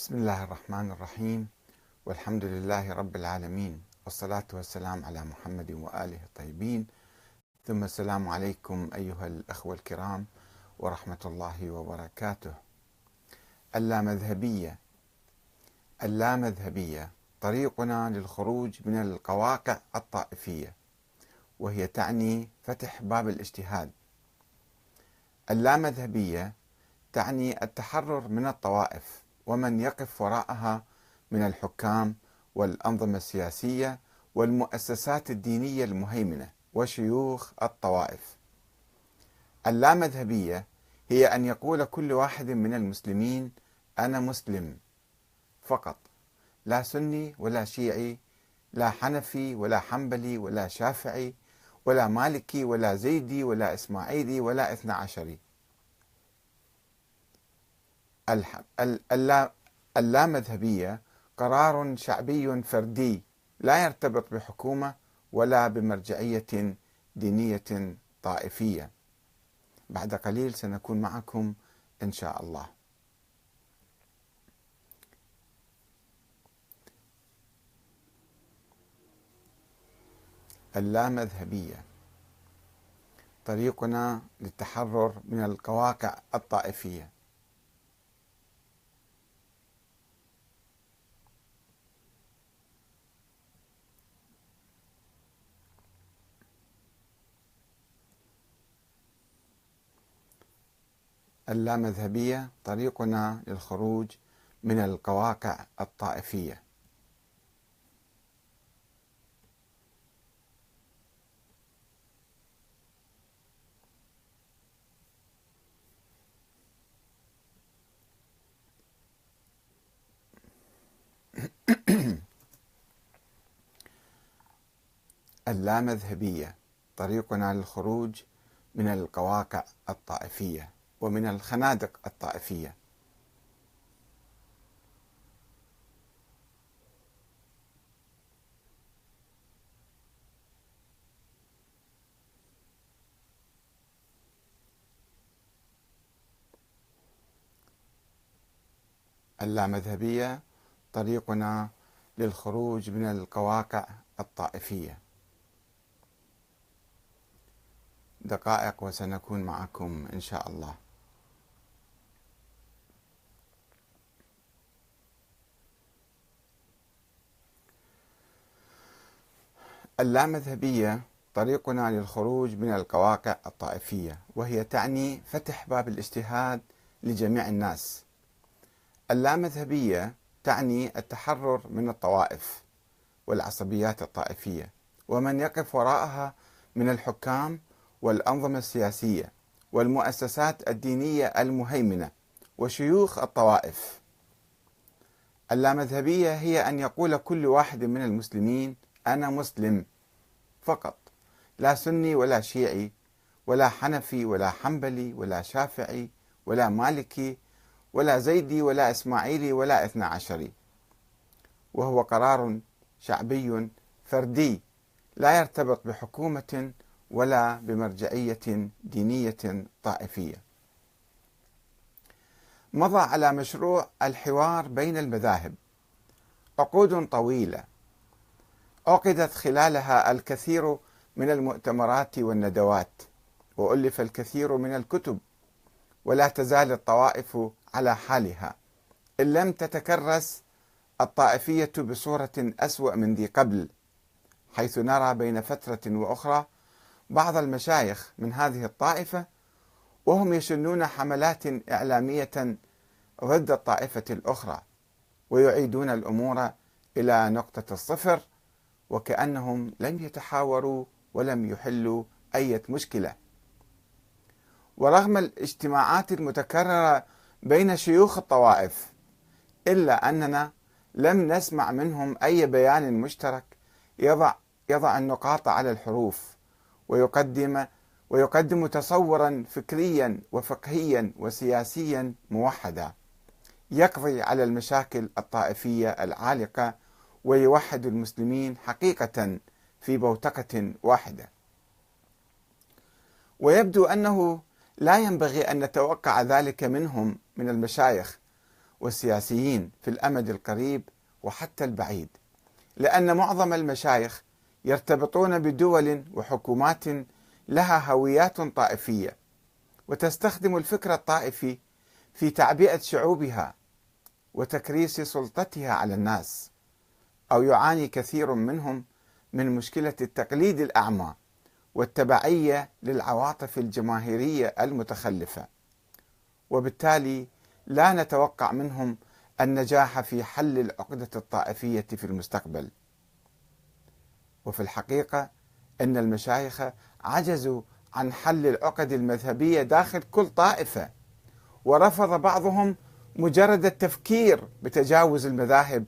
بسم الله الرحمن الرحيم. والحمد لله رب العالمين. والصلاة والسلام على محمد وآله الطيبين. ثم السلام عليكم أيها الأخوة الكرام ورحمة الله وبركاته. اللامذهبية. اللامذهبية. طريقنا للخروج من القواقع الطائفية وهي تعني فتح باب الاجتهاد. اللامذهبية تعني التحرر من الطوائف ومن يقف وراءها من الحكام والأنظمة السياسية والمؤسسات الدينية المهيمنة وشيوخ الطوائف. اللامذهبية هي أن يقول كل واحد من المسلمين أنا مسلم فقط. لا سني ولا شيعي لا حنفي ولا حنبلي ولا شافعي ولا مالكي ولا زيدي ولا إسماعيلي ولا إثنى عشري. اللامذهبية قرار شعبي فردي لا يرتبط بحكومة ولا بمرجعية دينية طائفية. بعد قليل سنكون معكم إن شاء الله. اللامذهبية. طريقنا للتحرر من القواقع الطائفية. اللامذهبية طريقنا للخروج من القواقع الطائفية. اللامذهبية طريقنا للخروج من القواقع الطائفية. ومن الخنادق الطائفية. اللامذهبية طريقنا للخروج من القواقع الطائفية. دقائق وسنكون معكم إن شاء الله. اللامذهبية طريقنا للخروج من القواقع الطائفية وهي تعني فتح باب الاجتهاد لجميع الناس. اللامذهبية تعني التحرر من الطوائف والعصبيات الطائفية ومن يقف وراءها من الحكام والأنظمة السياسية والمؤسسات الدينية المهيمنة وشيوخ الطوائف. اللامذهبية هي أن يقول كل واحد من المسلمين أنا مسلم فقط. لا سني ولا شيعي ولا حنفي ولا حنبلي ولا شافعي ولا مالكي ولا زيدي ولا إسماعيلي ولا إثنى عشري. وهو قرار شعبي فردي لا يرتبط بحكومة ولا بمرجعية دينية طائفية. مضى على مشروع الحوار بين المذاهب. عقود طويلة عقدت خلالها الكثير من المؤتمرات والندوات وألف الكثير من الكتب ولا تزال الطوائف على حالها. إن لم تتكرس الطائفية بصورة أسوأ من ذي قبل حيث نرى بين فترة وأخرى بعض المشايخ من هذه الطائفة وهم يشنون حملات إعلامية ضد الطائفة الأخرى ويعيدون الأمور إلى نقطة الصفر. وكأنهم لم يتحاوروا ولم يحلوا أي مشكلة. ورغم الاجتماعات المتكررة بين شيوخ الطوائف إلا أننا لم نسمع منهم أي بيان مشترك يضع يضع النقاط على الحروف ويقدم ويقدم تصورا فكريا وفقهيا وسياسيا موحدا يقضي على المشاكل الطائفية العالقة ويوحد المسلمين حقيقة في بوتقة واحدة. ويبدو أنه لا ينبغي أن نتوقع ذلك منهم من المشايخ والسياسيين في الأمد القريب وحتى البعيد لأن معظم المشايخ يرتبطون بدول وحكومات لها هويات طائفية وتستخدم الفكر الطائفي في تعبئة شعوبها وتكريس سلطتها على الناس أو يعاني كثير منهم من مشكلة التقليد الأعمى والتبعية للعواطف الجماهيرية المتخلفة. وبالتالي لا نتوقع منهم النجاح في حل العقدة الطائفية في المستقبل. وفي الحقيقة إن المشايخ عجزوا عن حل العقد المذهبية داخل كل طائفة ورفض بعضهم مجرد التفكير بتجاوز المذاهب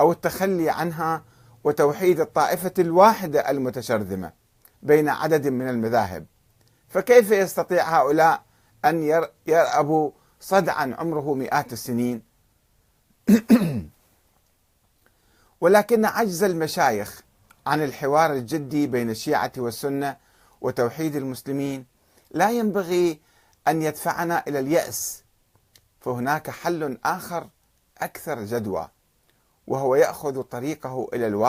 أو التخلي عنها وتوحيد الطائفة الواحدة المتشرذمة بين عدد من المذاهب. فكيف يستطيع هؤلاء أن يرأبوا صدعا عمره مئات السنين؟ ولكن عجز المشايخ عن الحوار الجدي بين الشيعة والسنة وتوحيد المسلمين لا ينبغي أن يدفعنا إلى اليأس فهناك حل آخر أكثر جدوى. وهو يأخذ طريقه إلى الواقع.